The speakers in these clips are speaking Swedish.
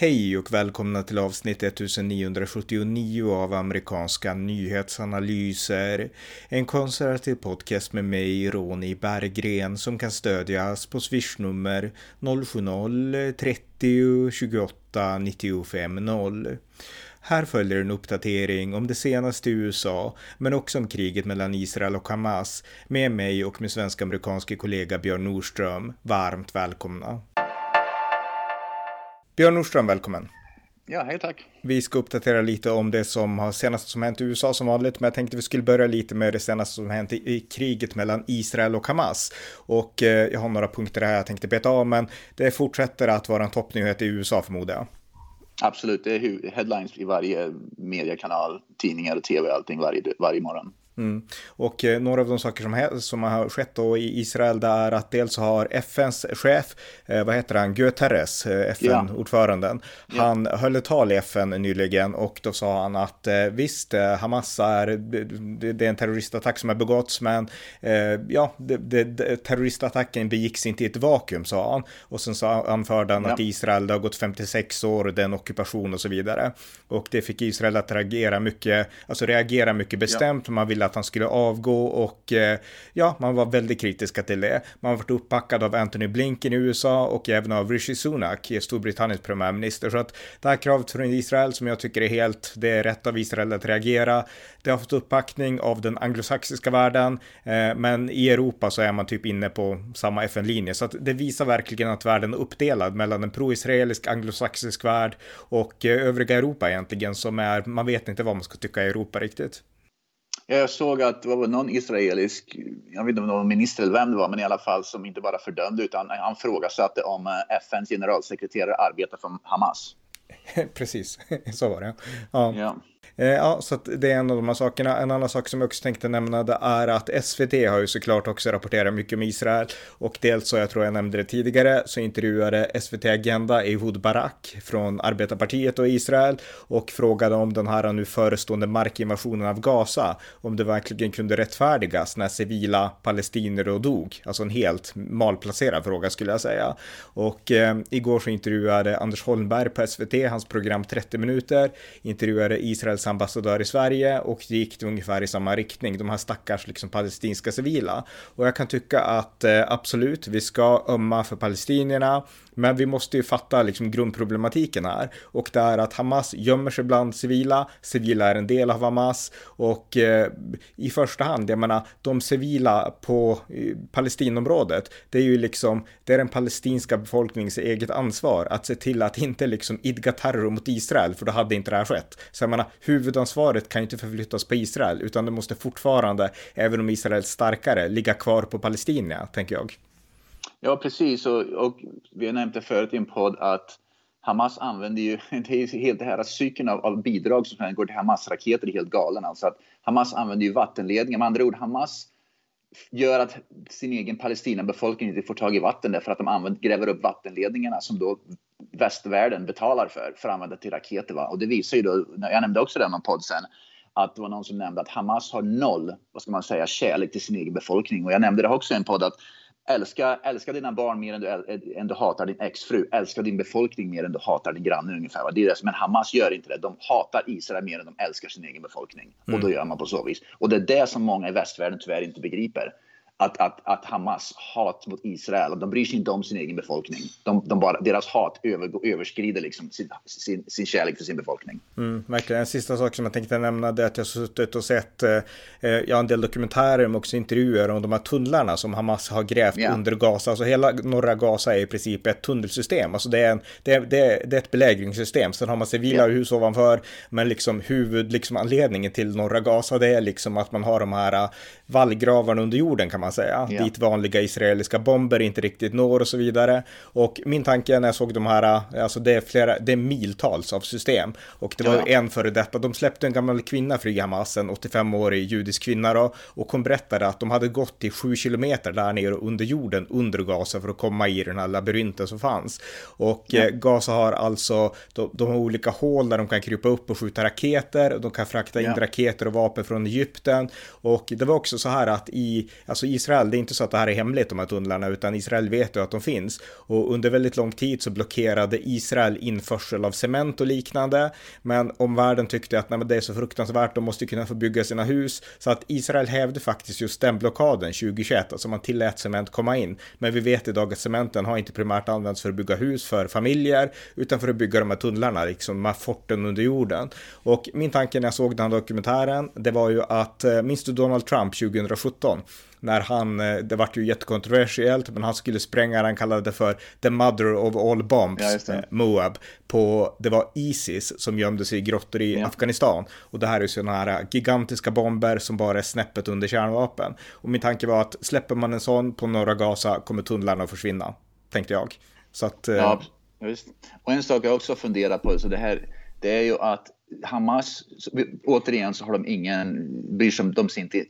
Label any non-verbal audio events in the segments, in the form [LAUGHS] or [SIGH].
Hej och välkomna till avsnitt 1979 av amerikanska nyhetsanalyser. En konservativ podcast med mig, Ronny Berggren, som kan stödjas på swishnummer 070-30 28 95 0. Här följer en uppdatering om det senaste i USA, men också om kriget mellan Israel och Hamas, med mig och min svensk-amerikanske kollega Björn Nordström. Varmt välkomna! Björn Nordström, välkommen. Ja, hej tack. Vi ska uppdatera lite om det som har senast som hänt i USA som vanligt, men jag tänkte vi skulle börja lite med det senaste som hänt i, i kriget mellan Israel och Hamas. Och eh, jag har några punkter här jag tänkte beta av, men det fortsätter att vara en toppnyhet i USA förmodar jag. Absolut, det är headlines i varje mediekanal, tidningar och tv och allting varje, varje morgon. Mm. Och eh, några av de saker som, som har skett då i Israel det är att dels har FNs chef, eh, vad heter han, Guterres, eh, FN-ordföranden, ja. han ja. höll ett tal i FN nyligen och då sa han att eh, visst, eh, Hamas är, det, det, är en terroristattack som har begåtts, men eh, ja, det, det, terroristattacken begicks inte i ett vakuum, sa han. Och sen så anförde han ja. att Israel, det har gått 56 år, det är en ockupation och så vidare. Och det fick Israel att reagera mycket, alltså reagera mycket bestämt, man ville att han skulle avgå och eh, ja, man var väldigt kritiska till det. Man har varit uppbackad av Anthony Blinken i USA och även av Rishi Sunak, eh, Storbritanniens premiärminister. Så att det här kravet från Israel som jag tycker är helt, det är rätt av Israel att reagera. Det har fått uppbackning av den anglosaxiska världen, eh, men i Europa så är man typ inne på samma FN-linje. Så att det visar verkligen att världen är uppdelad mellan en pro-israelisk anglosaxisk värld och övriga Europa egentligen som är, man vet inte vad man ska tycka i Europa riktigt. Jag såg att det var någon israelisk, jag vet inte om det var minister eller vem det var, men i alla fall som inte bara fördömde utan han frågasatte om eh, FNs generalsekreterare arbetar för Hamas. [LAUGHS] Precis, [LAUGHS] så var det. Ja. ja. Eh, ja, så det är en av de här sakerna. En annan sak som jag också tänkte nämna det är att SVT har ju såklart också rapporterat mycket om Israel och dels så jag tror jag nämnde det tidigare så intervjuade SVT Agenda Ehud Barak från Arbetarpartiet och Israel och frågade om den här nu förestående markinvasionen av Gaza, om det verkligen kunde rättfärdigas när civila palestinier då dog. Alltså en helt malplacerad fråga skulle jag säga. Och eh, igår så intervjuade Anders Holmberg på SVT, hans program 30 minuter, intervjuade Israels ambassadör i Sverige och det gick ungefär i samma riktning, de här stackars liksom palestinska civila. Och jag kan tycka att eh, absolut, vi ska ömma för palestinierna, men vi måste ju fatta liksom grundproblematiken här och det är att Hamas gömmer sig bland civila, civila är en del av Hamas och eh, i första hand, jag menar, de civila på eh, Palestinområdet, det är ju liksom, det är den palestinska befolkningens eget ansvar att se till att inte liksom idga terror mot Israel, för då hade inte det här skett. Så jag menar, huvudansvaret kan ju inte förflyttas på Israel, utan det måste fortfarande, även om Israel är starkare, ligga kvar på Palestina, tänker jag. Ja, precis. Och, och vi har nämnt det förut i en podd att Hamas använder ju, [LAUGHS] det är helt det här cykeln av, av bidrag som går till Hamas-raketer är helt galen. Alltså att Hamas använder ju vattenledningar. Med andra ord, Hamas gör att sin egen Palestina-befolkning inte får tag i vatten därför att de använder, gräver upp vattenledningarna som då västvärlden betalar för, för att använda till raketer. Va? Och det visar ju då, jag nämnde också det i någon podd sen, att det var någon som nämnde att Hamas har noll, vad ska man säga, kärlek till sin egen befolkning. Och jag nämnde det också i en podd att älska, älska dina barn mer än du, än du hatar din exfru. Älska din befolkning mer än du hatar din granne ungefär. Va? Det är det, men Hamas gör inte det. De hatar Israel mer än de älskar sin egen befolkning. Mm. Och då gör man på så vis. Och det är det som många i västvärlden tyvärr inte begriper att, att, att Hamas hat mot Israel, de bryr sig inte om sin egen befolkning. De, de bara, deras hat över, överskrider liksom sin, sin, sin kärlek för sin befolkning. Mm, verkligen. En sista sak som jag tänkte nämna är att jag har suttit och sett eh, eh, ja, en del dokumentärer men också intervjuer om de här tunnlarna som Hamas har grävt yeah. under Gaza. Alltså hela norra Gaza är i princip ett tunnelsystem. Alltså det är, en, det är, det är, det är ett belägringssystem. Sen har man civila yeah. hus ovanför. Men liksom huvudanledningen liksom, till norra Gaza det är liksom att man har de här eh, vallgravarna under jorden kan man säga. Yeah. Dit vanliga israeliska bomber inte riktigt når och så vidare. Och min tanke när jag såg de här, alltså det är flera, det är miltals av system. Och det var ja. en före detta, de släppte en gammal kvinna fri Hamas, en 85-årig judisk kvinna då. Och hon berättade att de hade gått till sju kilometer där nere under jorden, under Gaza för att komma i den här labyrinten som fanns. Och ja. eh, Gaza har alltså, de, de, har olika hål där de kan krypa upp och skjuta raketer. De kan frakta in ja. raketer och vapen från Egypten. Och det var också så här att i, alltså Israel, det är inte så att det här är hemligt de här tunnlarna, utan Israel vet ju att de finns. Och under väldigt lång tid så blockerade Israel införsel av cement och liknande. Men omvärlden tyckte att nej, men det är så fruktansvärt, de måste kunna få bygga sina hus. Så att Israel hävde faktiskt just den blockaden 2021, alltså man tillät cement komma in. Men vi vet idag att cementen har inte primärt använts för att bygga hus för familjer, utan för att bygga de här tunnlarna, liksom de här forten under jorden. Och min tanke när jag såg den här dokumentären, det var ju att, eh, minns du Donald Trump 2017? När han, eh, det vart ju jättekontroversiellt, men han skulle spränga, han kallade det för the mother of all bombs, ja, eh, Moab, på, det var Isis som gömde sig i grottor i ja. Afghanistan. Och det här är ju sådana här gigantiska bomber som bara är snäppet under kärnvapen. Och min tanke var att släpper man en sån på norra Gaza kommer tunnlarna att försvinna, tänkte jag. Så att... Ja, visst. Och en sak jag också funderat på, så det här, det är ju att Hamas, återigen så har de ingen, bryr sig de inte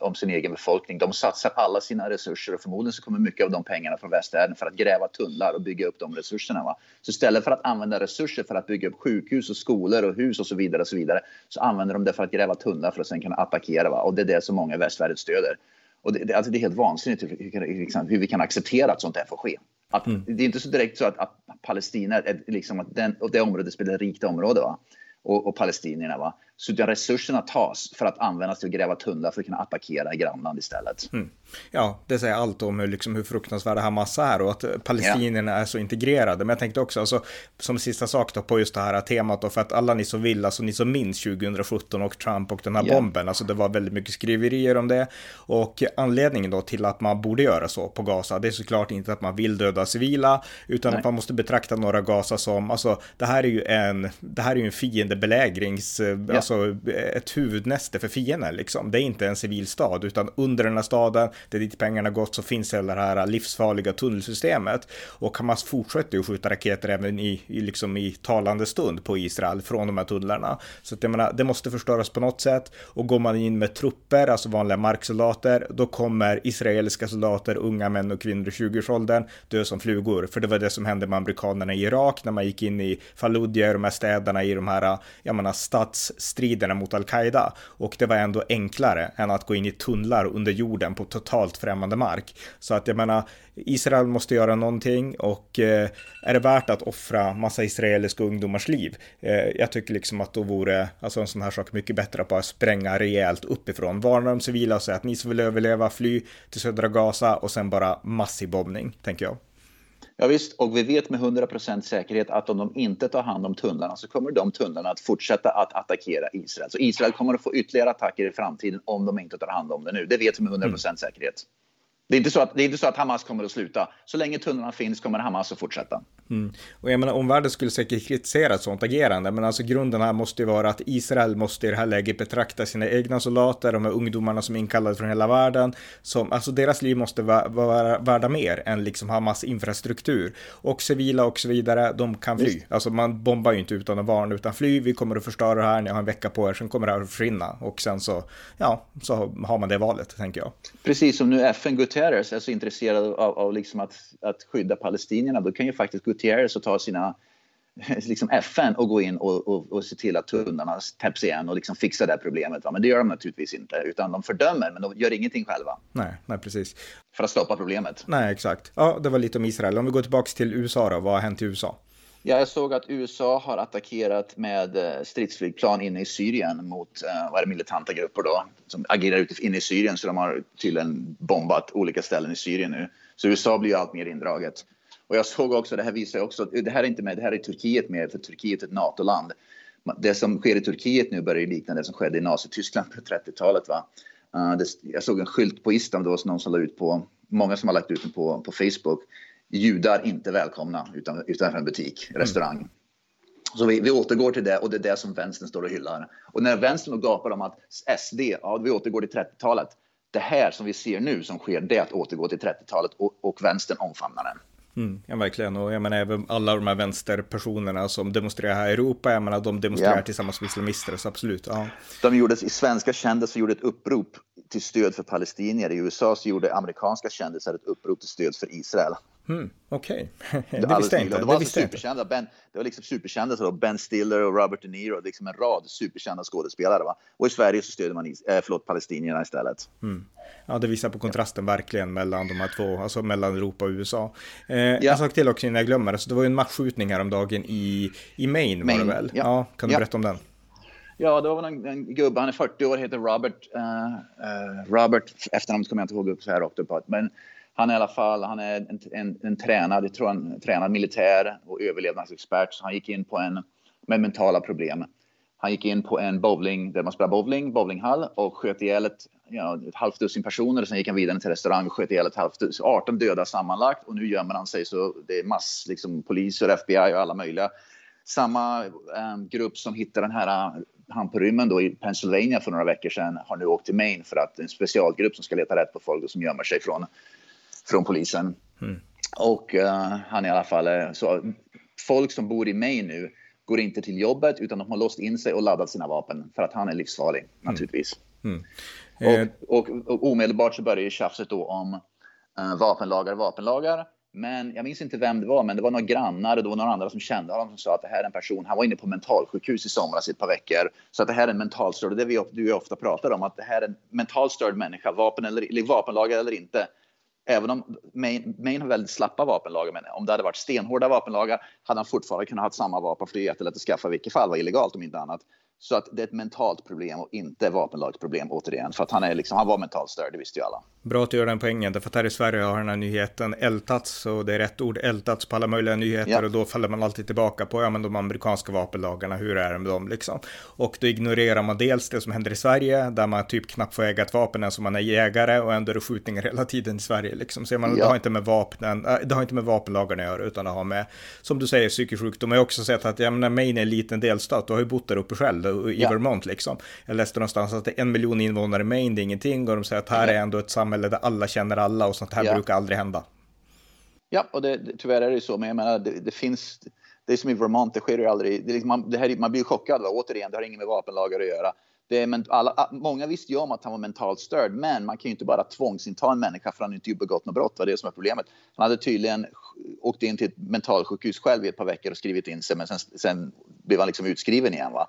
om sin egen befolkning. De satsar alla sina resurser och förmodligen så kommer mycket av de pengarna från västvärlden för att gräva tunnlar och bygga upp de resurserna. Va? Så istället för att använda resurser för att bygga upp sjukhus och skolor och hus och så vidare och så vidare så använder de det för att gräva tunnlar för att sen kunna attackera. Va? Och det är det som många i västvärlden stöder. Och det, alltså det är helt vansinnigt hur, hur, hur liksom, vi kan acceptera att sånt här får ske. Att, mm. Det är inte så direkt så att, att Palestina är liksom att den, och det området spelar rikt område. Va? och, och palestinierna. Va? Så att resurserna tas för att användas till att gräva tunnlar för att kunna attackera grannland istället. Mm. Ja, det säger allt om hur, liksom, hur fruktansvärda Hamas är och att palestinierna yeah. är så integrerade. Men jag tänkte också, alltså, som sista sak då, på just det här temat, då, för att alla ni som vill, alltså ni som minns 2017 och Trump och den här yeah. bomben, alltså det var väldigt mycket skriverier om det. Och anledningen då till att man borde göra så på Gaza, det är såklart inte att man vill döda civila, utan Nej. att man måste betrakta norra Gaza som, alltså det här är ju en, det här är ju en fiendebelägrings, yeah. alltså alltså ett huvudnäste för fienden liksom. Det är inte en civil stad, utan under den här staden det dit pengarna gått så finns hela det här livsfarliga tunnelsystemet. Och Hamas fortsätter ju skjuta raketer även i, i, liksom i talande stund på Israel från de här tunnlarna. Så att jag menar, det måste förstöras på något sätt. Och går man in med trupper, alltså vanliga marksoldater, då kommer israeliska soldater, unga män och kvinnor i 20-årsåldern, dö som flugor. För det var det som hände med amerikanerna i Irak när man gick in i Fallujah, de här städerna i de här, jag menar, stads, striderna mot al-Qaida. Och det var ändå enklare än att gå in i tunnlar under jorden på totalt främmande mark. Så att jag menar, Israel måste göra någonting och eh, är det värt att offra massa israeliska ungdomars liv? Eh, jag tycker liksom att då vore alltså en sån här sak mycket bättre att bara spränga rejält uppifrån. Varna de civila och säga att ni som vill överleva, fly till södra Gaza och sen bara massiv bombning, tänker jag. Ja, visst, och vi vet med 100% säkerhet att om de inte tar hand om tunnlarna så kommer de tunnlarna att fortsätta att attackera Israel. Så Israel kommer att få ytterligare attacker i framtiden om de inte tar hand om det nu. Det vet vi med 100% mm. säkerhet. Det är, inte så att, det är inte så att Hamas kommer att sluta. Så länge tunnlarna finns kommer Hamas att fortsätta. Mm. Och jag menar, omvärlden skulle säkert kritisera ett sånt agerande, men alltså grunden här måste ju vara att Israel måste i det här läget betrakta sina egna soldater, de här ungdomarna som är inkallade från hela världen, som, alltså deras liv måste vara, vara värda mer än liksom Hamas infrastruktur. Och civila och så vidare, de kan fly. Just. Alltså man bombar ju inte utan att varna, utan fly, vi kommer att förstöra det här, ni har en vecka på er, sen kommer det här att försvinna. Och sen så, ja, så har man det valet, tänker jag. Precis som nu FN Guterres är så intresserad av, av liksom att, att skydda palestinierna, då kan ju faktiskt Gutierrez och ta sina [LAUGHS] liksom FN och gå in och, och, och se till att tunnlarna täpps igen och liksom fixa det problemet. Va? Men det gör de naturligtvis inte, utan de fördömer, men de gör ingenting själva. Nej, nej precis. För att stoppa problemet. Nej, exakt. Ja, det var lite om Israel. Om vi går tillbaka till USA då, vad har hänt i USA? Ja, jag såg att USA har attackerat med eh, stridsflygplan inne i Syrien mot eh, vad är det, militanta grupper då, som agerar ute inne i Syrien. Så de har tydligen bombat olika ställen i Syrien nu. Så USA blir ju allt mer indraget. Och jag såg också, det här visar också, det här är inte med, det här är Turkiet med, för Turkiet är ett NATO-land. Det som sker i Turkiet nu börjar likna det som skedde i Nazityskland på 30-talet. Va? Eh, jag såg en skylt på Istanbul, någon som la ut på, många som har lagt ut den på, på Facebook. Judar inte välkomna utan, utanför en butik, mm. restaurang. Mm. Så vi, vi återgår till det och det är det som vänstern står och hyllar. Och när vänstern gapar om att SD, ja vi återgår till 30-talet. Det här som vi ser nu som sker, det är att återgå till 30-talet och, och vänstern omfamnar den. Mm, ja, verkligen. Och jag menar även alla de här vänsterpersonerna som demonstrerar här i Europa, jag menar de demonstrerar ja. tillsammans med islamister, så absolut. Ja. De gjorde, i svenska kändisar gjorde ett upprop till stöd för palestinier. I USA så gjorde amerikanska kändisar ett upprop till stöd för Israel. Mm, Okej, okay. det visste jag inte. Det var, det alltså superkända, ben, det var liksom superkända, så Ben Stiller och Robert De Niro, liksom en rad superkända skådespelare. Va? Och i Sverige så stöder man is, äh, förlåt, palestinierna istället. Mm. Ja, det visar på kontrasten verkligen mellan de här två, alltså mellan Europa och USA. Eh, ja. En sak till också innan jag glömmer, alltså, det var ju en massskjutning häromdagen i, i Maine, Maine var det väl? Ja. ja kan du berätta om den? Ja, det var en, en gubbe, han är 40 år, heter Robert. Uh, uh, Robert, efternamnet kommer jag inte ihåg upp så här rakt upp. Men han är i alla fall, han är en, en, en tränad, jag tror han tränad militär och överlevnadsexpert. Så han gick in på en med mentala problem. Han gick in på en bowling, där man spelar bowling, bowlinghall och sköt ihjäl ett, ja, ett halvt dussin personer. Sen gick han vidare till restaurang och sköt ihjäl ett halvt dussin, 18 döda sammanlagt. Och nu gömmer han sig så det är mass, liksom poliser, FBI och alla möjliga. Samma eh, grupp som hittar den här han på rymmen då i Pennsylvania för några veckor sedan har nu åkt till Maine för att en specialgrupp som ska leta rätt på folk som gömmer sig från, från polisen. Mm. Och uh, han i alla fall, uh, så folk som bor i Maine nu går inte till jobbet utan de har låst in sig och laddat sina vapen för att han är livsfarlig mm. naturligtvis. Mm. Mm. Och, och, och, omedelbart så börjar ju tjafset då om uh, vapenlagar, vapenlagar. Men jag minns inte vem det var, men det var några grannar och det var några andra som kände honom som sa att det här är en person, han var inne på mentalsjukhus i somras i ett par veckor. Så att det här är en mentalstörd, det vi du ofta pratar om, att det här är en mentalstörd människa, vapen eller, vapenlagar eller inte. Även om Maine, Maine har väldigt slappa vapenlagar, men om det hade varit stenhårda vapenlagar hade han fortfarande kunnat ha samma vapen för det är jättelätt att skaffa i vilket fall, var illegalt om inte annat. Så att det är ett mentalt problem och inte vapenlagsproblem återigen. För att han, är liksom, han var mentalt störd, det visste ju alla. Bra att du gör den poängen, därför att här i Sverige har den här nyheten ältats, och det är rätt ord, ältats på alla möjliga nyheter ja. och då faller man alltid tillbaka på ja, men de amerikanska vapenlagarna, hur är det med dem liksom? Och då ignorerar man dels det som händer i Sverige, där man typ knappt får äga ett vapen än som man är jägare och ändå är det skjutningar hela tiden i Sverige liksom. Så man, ja. det har inte med vapnen, äh, det har inte med vapenlagarna att göra, utan det har med, som du säger, psykisk sjukdom. Jag har också sett att, jag menar, Maine är en liten delstat, du har ju bott där uppe själv, i ja. Vermont liksom. Jag läste någonstans att det är en miljon invånare i Maine, det är ingenting och de säger att här är ändå ett samhälle där alla känner alla och sånt här ja. brukar aldrig hända. Ja, och det, tyvärr är det så, men jag menar, det, det finns, det är som i Vermont, det sker ju aldrig, det liksom, man, det här, man blir chockad, va? återigen, det har inget med vapenlagar att göra. Det är, alla, många visste ju om att han var mentalt störd, men man kan ju inte bara tvångsinta en människa för han inte begått något brott. Det var det som är problemet. Han hade tydligen åkt in till ett mentalsjukhus själv i ett par veckor och skrivit in sig, men sen, sen blev han liksom utskriven igen. Va?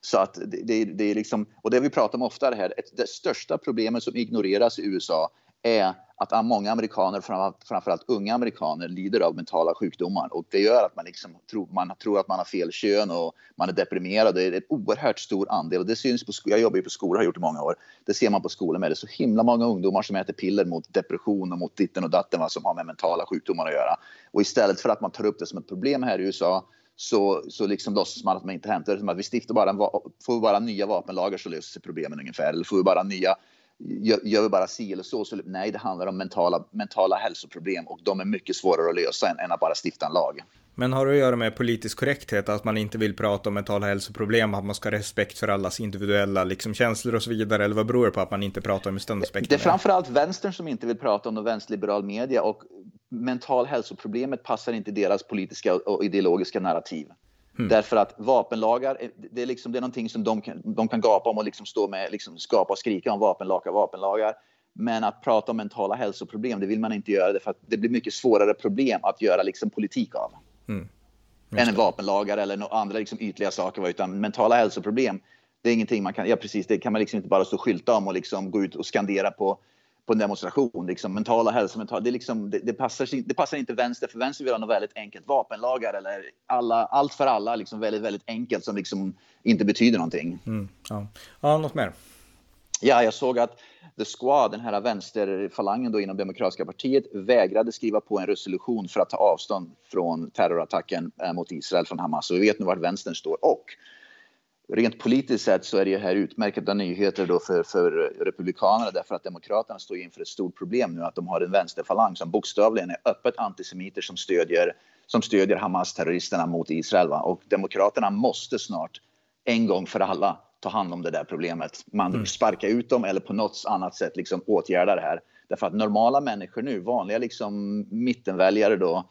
Så att det, det, det är liksom, och det vi pratar om ofta det här, det största problemet som ignoreras i USA är att många amerikaner, framförallt unga amerikaner, lider av mentala sjukdomar och det gör att man, liksom tror, man tror att man har fel kön och man är deprimerad. Det är en oerhört stor andel och det syns på Jag jobbar ju på skolor, har gjort i många år. Det ser man på skolor med. Det är så himla många ungdomar som äter piller mot depression och mot ditten och datten vad som har med mentala sjukdomar att göra. Och istället för att man tar upp det som ett problem här i USA så, så liksom låtsas man att man inte hänt det. Som att vi stiftar bara, en, får vi bara nya vapenlagar så löser sig problemen ungefär. Eller får vi bara nya, gör, gör vi bara si eller så, så nej, det handlar om mentala, mentala hälsoproblem och de är mycket svårare att lösa än, än att bara stifta en lag. Men har det att göra med politisk korrekthet, att man inte vill prata om mentala hälsoproblem, att man ska ha respekt för allas individuella liksom, känslor och så vidare, eller vad beror det på att man inte pratar om just den aspekten? Det är framförallt vänstern som inte vill prata om vänsterliberal media och mental hälsoproblemet passar inte deras politiska och ideologiska narrativ. Mm. Därför att vapenlagar, det är, liksom, det är någonting som de kan, de kan gapa om och liksom stå med, liksom skapa och skrika om vapenlagar, vapenlagar. Men att prata om mentala hälsoproblem, det vill man inte göra för att det blir mycket svårare problem att göra liksom politik av. Mm. Än vapenlagar eller några andra liksom ytliga saker. Utan mentala hälsoproblem, det är ingenting man kan, ja precis, det kan man liksom inte bara stå och skylta om och liksom gå ut och skandera på på en demonstration. Liksom, mentala hälsa, mental, det, liksom, det, det, passar, det passar inte vänster, för vänster vill ha något väldigt enkelt. Vapenlagar eller alla, allt för alla, liksom väldigt, väldigt enkelt som liksom inte betyder någonting. Mm, ja. ja, något mer? Ja, jag såg att The Squad, den här vänsterfalangen då inom Demokratiska partiet, vägrade skriva på en resolution för att ta avstånd från terrorattacken eh, mot Israel från Hamas. Och vi vet nu vart vänstern står. Och rent politiskt sett så är det här utmärkta nyheter då för, för republikanerna därför att demokraterna står inför ett stort problem nu att de har en vänsterfalang som bokstavligen är öppet antisemiter som stödjer, som stödjer Hamas-terroristerna mot Israel. Va? Och demokraterna måste snart en gång för alla ta hand om det där problemet. Man mm. sparkar ut dem eller på något annat sätt liksom åtgärda det här. Därför att normala människor nu, vanliga liksom mittenväljare då,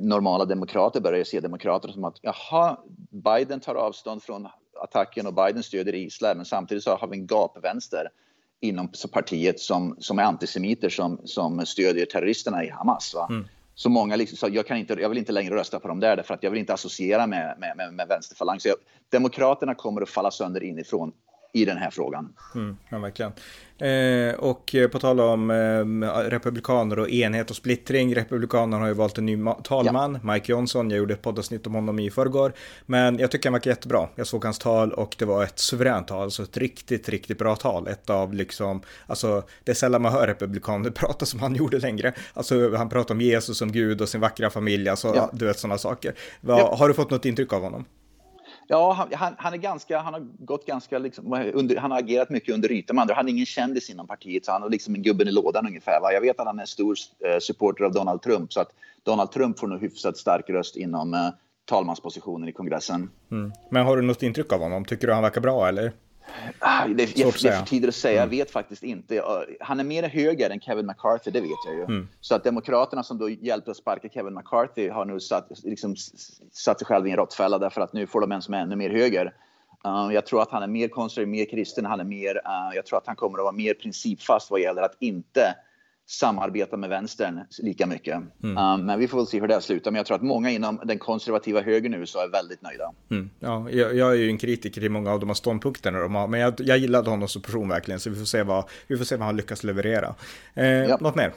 normala demokrater börjar se demokrater som att jaha, Biden tar avstånd från attacken och Biden stöder Israel, men samtidigt så har vi en gapvänster inom partiet som, som är antisemiter som, som stödjer terroristerna i Hamas. Va? Mm. så många liksom sa jag, kan inte, jag vill inte längre rösta på dem där därför att jag vill inte associera med, med, med, med vänsterfalang. Så jag, Demokraterna kommer att falla sönder inifrån i den här frågan. Mm, ja, verkligen. Eh, och på tal om eh, republikaner och enhet och splittring. Republikanerna har ju valt en ny talman, ja. Mike Johnson. Jag gjorde ett poddavsnitt om honom i förrgår. Men jag tycker han verkar jättebra. Jag såg hans tal och det var ett suveränt tal. Alltså ett riktigt, riktigt bra tal. Ett av liksom, alltså det är sällan man hör republikaner [LAUGHS] prata som han gjorde längre. Alltså han pratar om Jesus som Gud och sin vackra familj. Alltså ja. du vet sådana saker. Va, ja. Har du fått något intryck av honom? Ja, han, han, är ganska, han har gått ganska, liksom, under, han har agerat mycket under ytan med andra. Han är ingen kändis inom partiet, så han är liksom en gubben i lådan ungefär. Va? Jag vet att han är stor eh, supporter av Donald Trump, så att Donald Trump får nog hyfsat stark röst inom eh, talmanspositionen i kongressen. Mm. Men har du något intryck av honom? Tycker du han verkar bra eller? Ah, det, är, det är för tidigt att säga, jag mm. vet faktiskt inte. Han är mer höger än Kevin McCarthy, det vet jag ju. Mm. Så att Demokraterna som då hjälpte att sparka Kevin McCarthy har nu satt, liksom, satt sig själva i en råttfälla därför att nu får de en som är ännu mer höger. Uh, jag tror att han är mer konservativ, mer kristen, han är mer, uh, jag tror att han kommer att vara mer principfast vad gäller att inte samarbeta med vänstern lika mycket. Mm. Um, men vi får väl se hur det slutar. Men jag tror att många inom den konservativa högern nu så är väldigt nöjda. Mm. Ja, jag, jag, är ju en kritiker i många av de här ståndpunkterna de har, men jag, jag gillade honom som person verkligen, så vi får se vad, vi får se vad han lyckas leverera. Eh, ja. Något mer?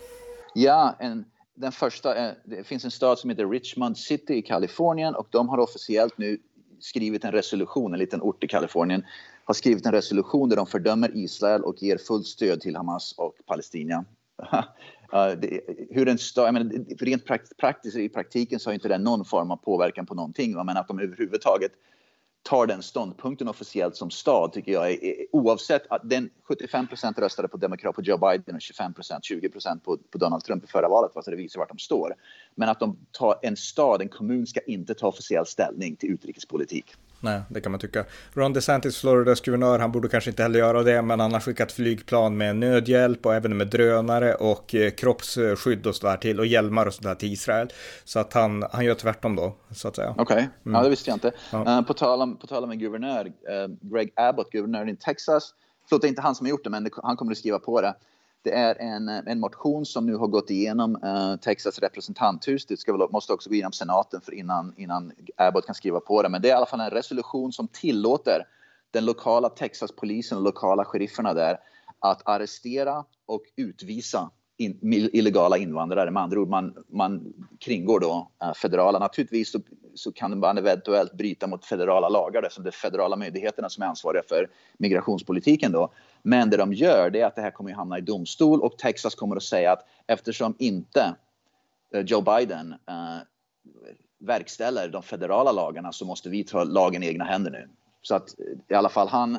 Ja, en, den första, är, det finns en stad som heter Richmond City i Kalifornien och de har officiellt nu skrivit en resolution, en liten ort i Kalifornien, har skrivit en resolution där de fördömer Israel och ger fullt stöd till Hamas och Palestina. [LAUGHS] det, hur stör, jag menar, rent praktiskt i praktiken så har inte den någon form av påverkan på någonting. Men att de överhuvudtaget tar den ståndpunkten officiellt som stad tycker jag är, är oavsett att den 75% röstade på demokrat på Joe Biden och 25% 20 på, på Donald Trump i förra valet, så det visar vart de står. Men att de tar en stad, en kommun ska inte ta officiell ställning till utrikespolitik. Nej, det kan man tycka. Ron DeSantis, Floridas guvernör, han borde kanske inte heller göra det, men han har skickat flygplan med nödhjälp och även med drönare och eh, kroppsskydd och sådär till och hjälmar och sådär till Israel. Så att han, han gör tvärtom då, så att säga. Okej, okay. mm. ja det visste jag inte. Ja. Uh, på, tal om, på tal om en guvernör, uh, Greg Abbott, guvernör i Texas, förlåt det är inte han som har gjort det, men det, han kommer att skriva på det. Det är en, eh, en motion som nu har gått igenom eh, Texas representanthus. Det ska väl, måste också gå igenom senaten för innan, innan Abbott kan skriva på det. Men det är i alla fall en resolution som tillåter den lokala Texaspolisen och lokala sherifferna där att arrestera och utvisa in, illegala invandrare. Med andra ord, man, man kringgår då eh, federala. Naturligtvis så, så kan man eventuellt bryta mot federala lagar eftersom det är federala myndigheterna som är ansvariga för migrationspolitiken då. Men det de gör det är att det här kommer att hamna i domstol och Texas kommer att säga att eftersom inte eh, Joe Biden eh, verkställer de federala lagarna så måste vi ta lagen i egna händer nu. Så att eh, i alla fall han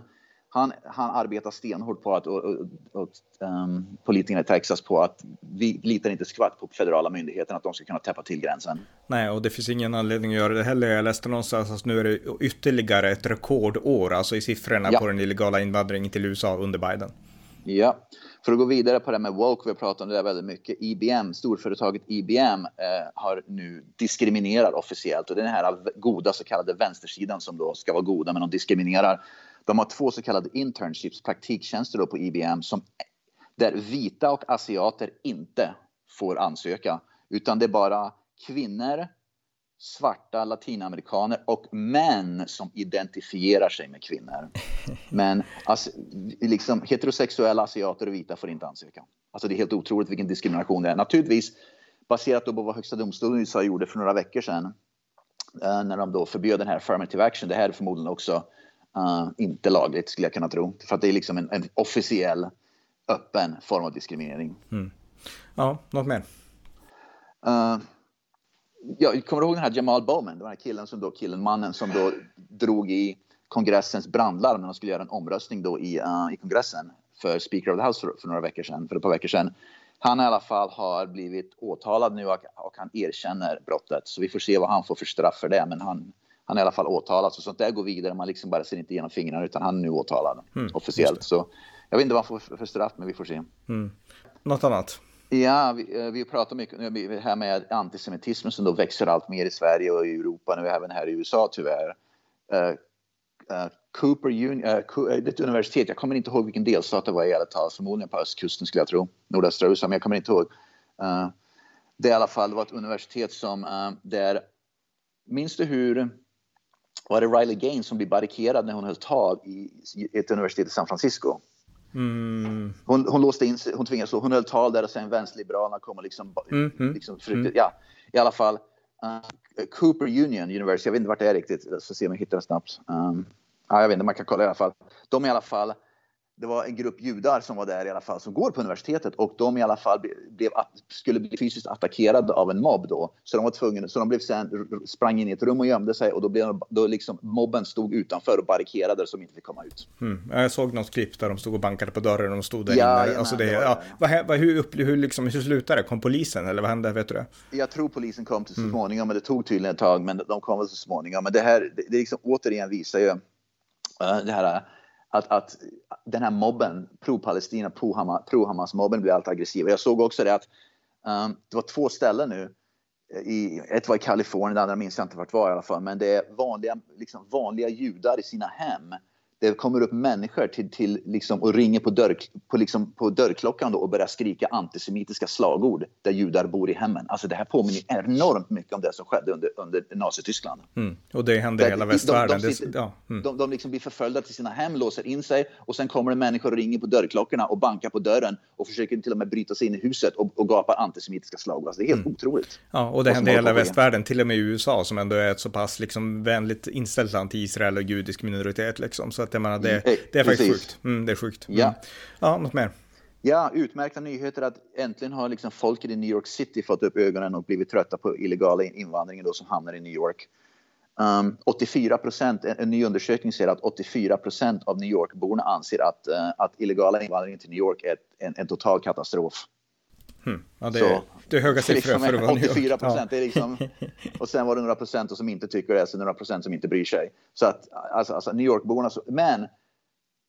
han, han arbetar stenhårt på att, och, och, och um, politikerna i Texas på att vi litar inte skvatt på federala myndigheterna att de ska kunna täppa till gränsen. Nej, och det finns ingen anledning att göra det heller. Jag läste någonstans att nu är det ytterligare ett rekordår, alltså i siffrorna ja. på den illegala invandringen till USA under Biden. Ja, för att gå vidare på det med woke, vi har pratat om det där väldigt mycket. IBM, storföretaget IBM, eh, har nu diskriminerat officiellt och det är den här goda så kallade vänstersidan som då ska vara goda, men de diskriminerar de har två så kallade internships, praktiktjänster då på IBM, som, där vita och asiater inte får ansöka. Utan det är bara kvinnor, svarta latinamerikaner och män som identifierar sig med kvinnor. [LAUGHS] Men alltså, liksom, heterosexuella asiater och vita får inte ansöka. Alltså det är helt otroligt vilken diskrimination det är. Naturligtvis baserat på vad Högsta domstolen i USA gjorde för några veckor sedan eh, när de då förbjöd den här affirmative action. Det här är förmodligen också Uh, inte lagligt skulle jag kunna tro. För att det är liksom en, en officiell, öppen form av diskriminering. Mm. Ja, något mer? Uh, jag kommer ihåg den här Jamal Bowman, den här killen som då, killen, mannen som då drog i kongressens brandlarm när de skulle göra en omröstning då i, uh, i kongressen för Speaker of the House för, för, några veckor sedan, för ett par veckor sedan. Han i alla fall har blivit åtalad nu och, och han erkänner brottet, så vi får se vad han får för straff för det. Men han, han är i alla fall åtalad. Så sånt där går vidare. Man liksom bara ser inte igenom fingrarna utan han är nu åtalad mm, officiellt. Så jag vet inte vad han får för straff, men vi får se. Mm. Något annat? Ja, vi, eh, vi pratar mycket det här med antisemitismen som då växer allt mer i Sverige och i Europa nu även här i USA tyvärr. Uh, uh, Cooper Union, uh, är ett universitet, jag kommer inte ihåg vilken delstat det var i alla tal, förmodligen på östkusten skulle jag tro, nordöstra USA, men jag kommer inte ihåg. det i alla fall var ett universitet som uh, där, minns du hur, var det Riley Gaines som blev barrikerad när hon höll tal i, ett universitet i San Francisco? Mm. Hon, hon låste in sig, hon tvingades, hon höll tal där och sen vänsterliberalerna kom och liksom, mm, mm, liksom försökte, mm. ja, i alla fall. Uh, Cooper Union University, jag vet inte vart det är riktigt, ska se om jag hittar det snabbt. Um, ja, jag vet inte, man kan kolla i alla fall. De i alla fall det var en grupp judar som var där i alla fall som går på universitetet och de i alla fall blev, skulle bli fysiskt attackerade av en mobb då. Så de var tvungna, så de blev sen, sprang in i ett rum och gömde sig och då blev då liksom mobben stod utanför och barrikerade så de inte fick komma ut. Mm. Jag såg något klipp där de stod och bankade på dörren och de stod där ja, inne. Alltså det, det ja, vad, vad, hur, hur, liksom, hur slutade det? Kom polisen eller vad hände? Vet du det? Jag tror polisen kom till så mm. småningom, mm. men det tog tydligen ett tag, men de kom väl så småningom. Men det här, det, det liksom återigen visar ju uh, det här att, att den här mobben, pro-Palestina, pro-Hamas-mobben blir allt aggressivare. Jag såg också det att um, det var två ställen nu. Eh, I, ett var i Kalifornien, det andra minns jag inte vart det var i alla fall. Men det är vanliga, liksom vanliga judar i sina hem det kommer upp människor till, till liksom, och ringer på, dörr, på, liksom, på dörrklockan då och börjar skrika antisemitiska slagord där judar bor i hemmen. Alltså det här påminner enormt mycket om det som skedde under, under Nazityskland. Mm. Och det händer i hela västvärlden. De, de, sitter, ja. mm. de, de liksom blir förföljda till sina hem, låser in sig och sen kommer det människor och ringer på dörrklockorna och bankar på dörren och försöker till och med bryta sig in i huset och, och gapar antisemitiska slagord. Alltså det är helt mm. otroligt. Ja, och det händer i hela västvärlden, till och med i USA som ändå är ett så pass liksom vänligt inställt land till Israel och judisk minoritet liksom. Så att jag menar, det, mm, det är faktiskt sjukt. Mm, det är sjukt. Mm. Ja. ja, något mer? Ja, utmärkta nyheter att äntligen har liksom folket i New York City fått upp ögonen och blivit trötta på illegala invandringen då som hamnar i New York. Um, 84 procent, en ny undersökning säger att 84 procent av New York-borna anser att, uh, att illegala invandringen till New York är en, en total katastrof. Hmm. Ja, det, är, det är höga siffror liksom för att vara 84 procent. Ja. Liksom, [LAUGHS] och sen var det några procent som inte tycker det, så några procent som inte bryr sig. Så att alltså, alltså New York-borna, men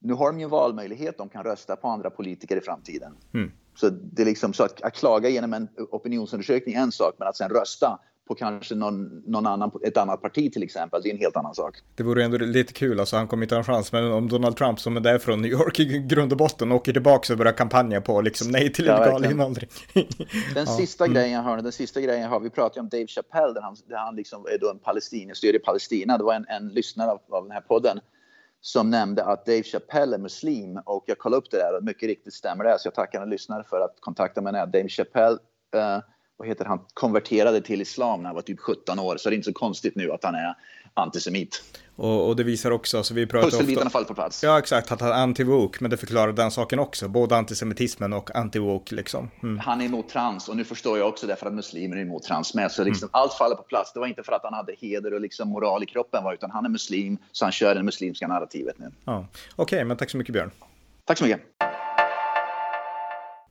nu har de ju en valmöjlighet, de kan rösta på andra politiker i framtiden. Mm. Så, det är liksom, så att, att klaga genom en opinionsundersökning är en sak, men att sen rösta på kanske någon, någon annan, ett annat parti till exempel, det är en helt annan sak. Det vore ändå lite kul, alltså han kommer inte ha en chans, men om Donald Trump som är där från New York i grund och botten åker tillbaka och börjar kampanja på liksom nej till illegal ja, invandring. [LAUGHS] Den ja. sista mm. grejen jag hörde, den sista grejen jag har, vi pratade om Dave Chappelle, där han, där han liksom är då en palestinier, stödjer Palestina, det var en, en lyssnare av, av den här podden som nämnde att Dave Chappelle är muslim och jag kollade upp det där och mycket riktigt stämmer det. Så jag tackar en lyssnare för att kontakta mig. Dave Chappelle uh, vad heter han, konverterade till islam när han var typ 17 år. Så det är inte så konstigt nu att han är antisemit. Och, och det visar också, alltså vi pratar Pusselbitarna faller på plats. Ja, exakt, att han är anti-woke, men det förklarar den saken också. Både antisemitismen och anti-woke liksom. Mm. Han är emot trans och nu förstår jag också det för att muslimer är emot trans med. Så liksom, mm. allt faller på plats. Det var inte för att han hade heder och liksom moral i kroppen, utan han är muslim, så han kör det muslimska narrativet nu. Ja. Okej, okay, men tack så mycket Björn. Tack så mycket.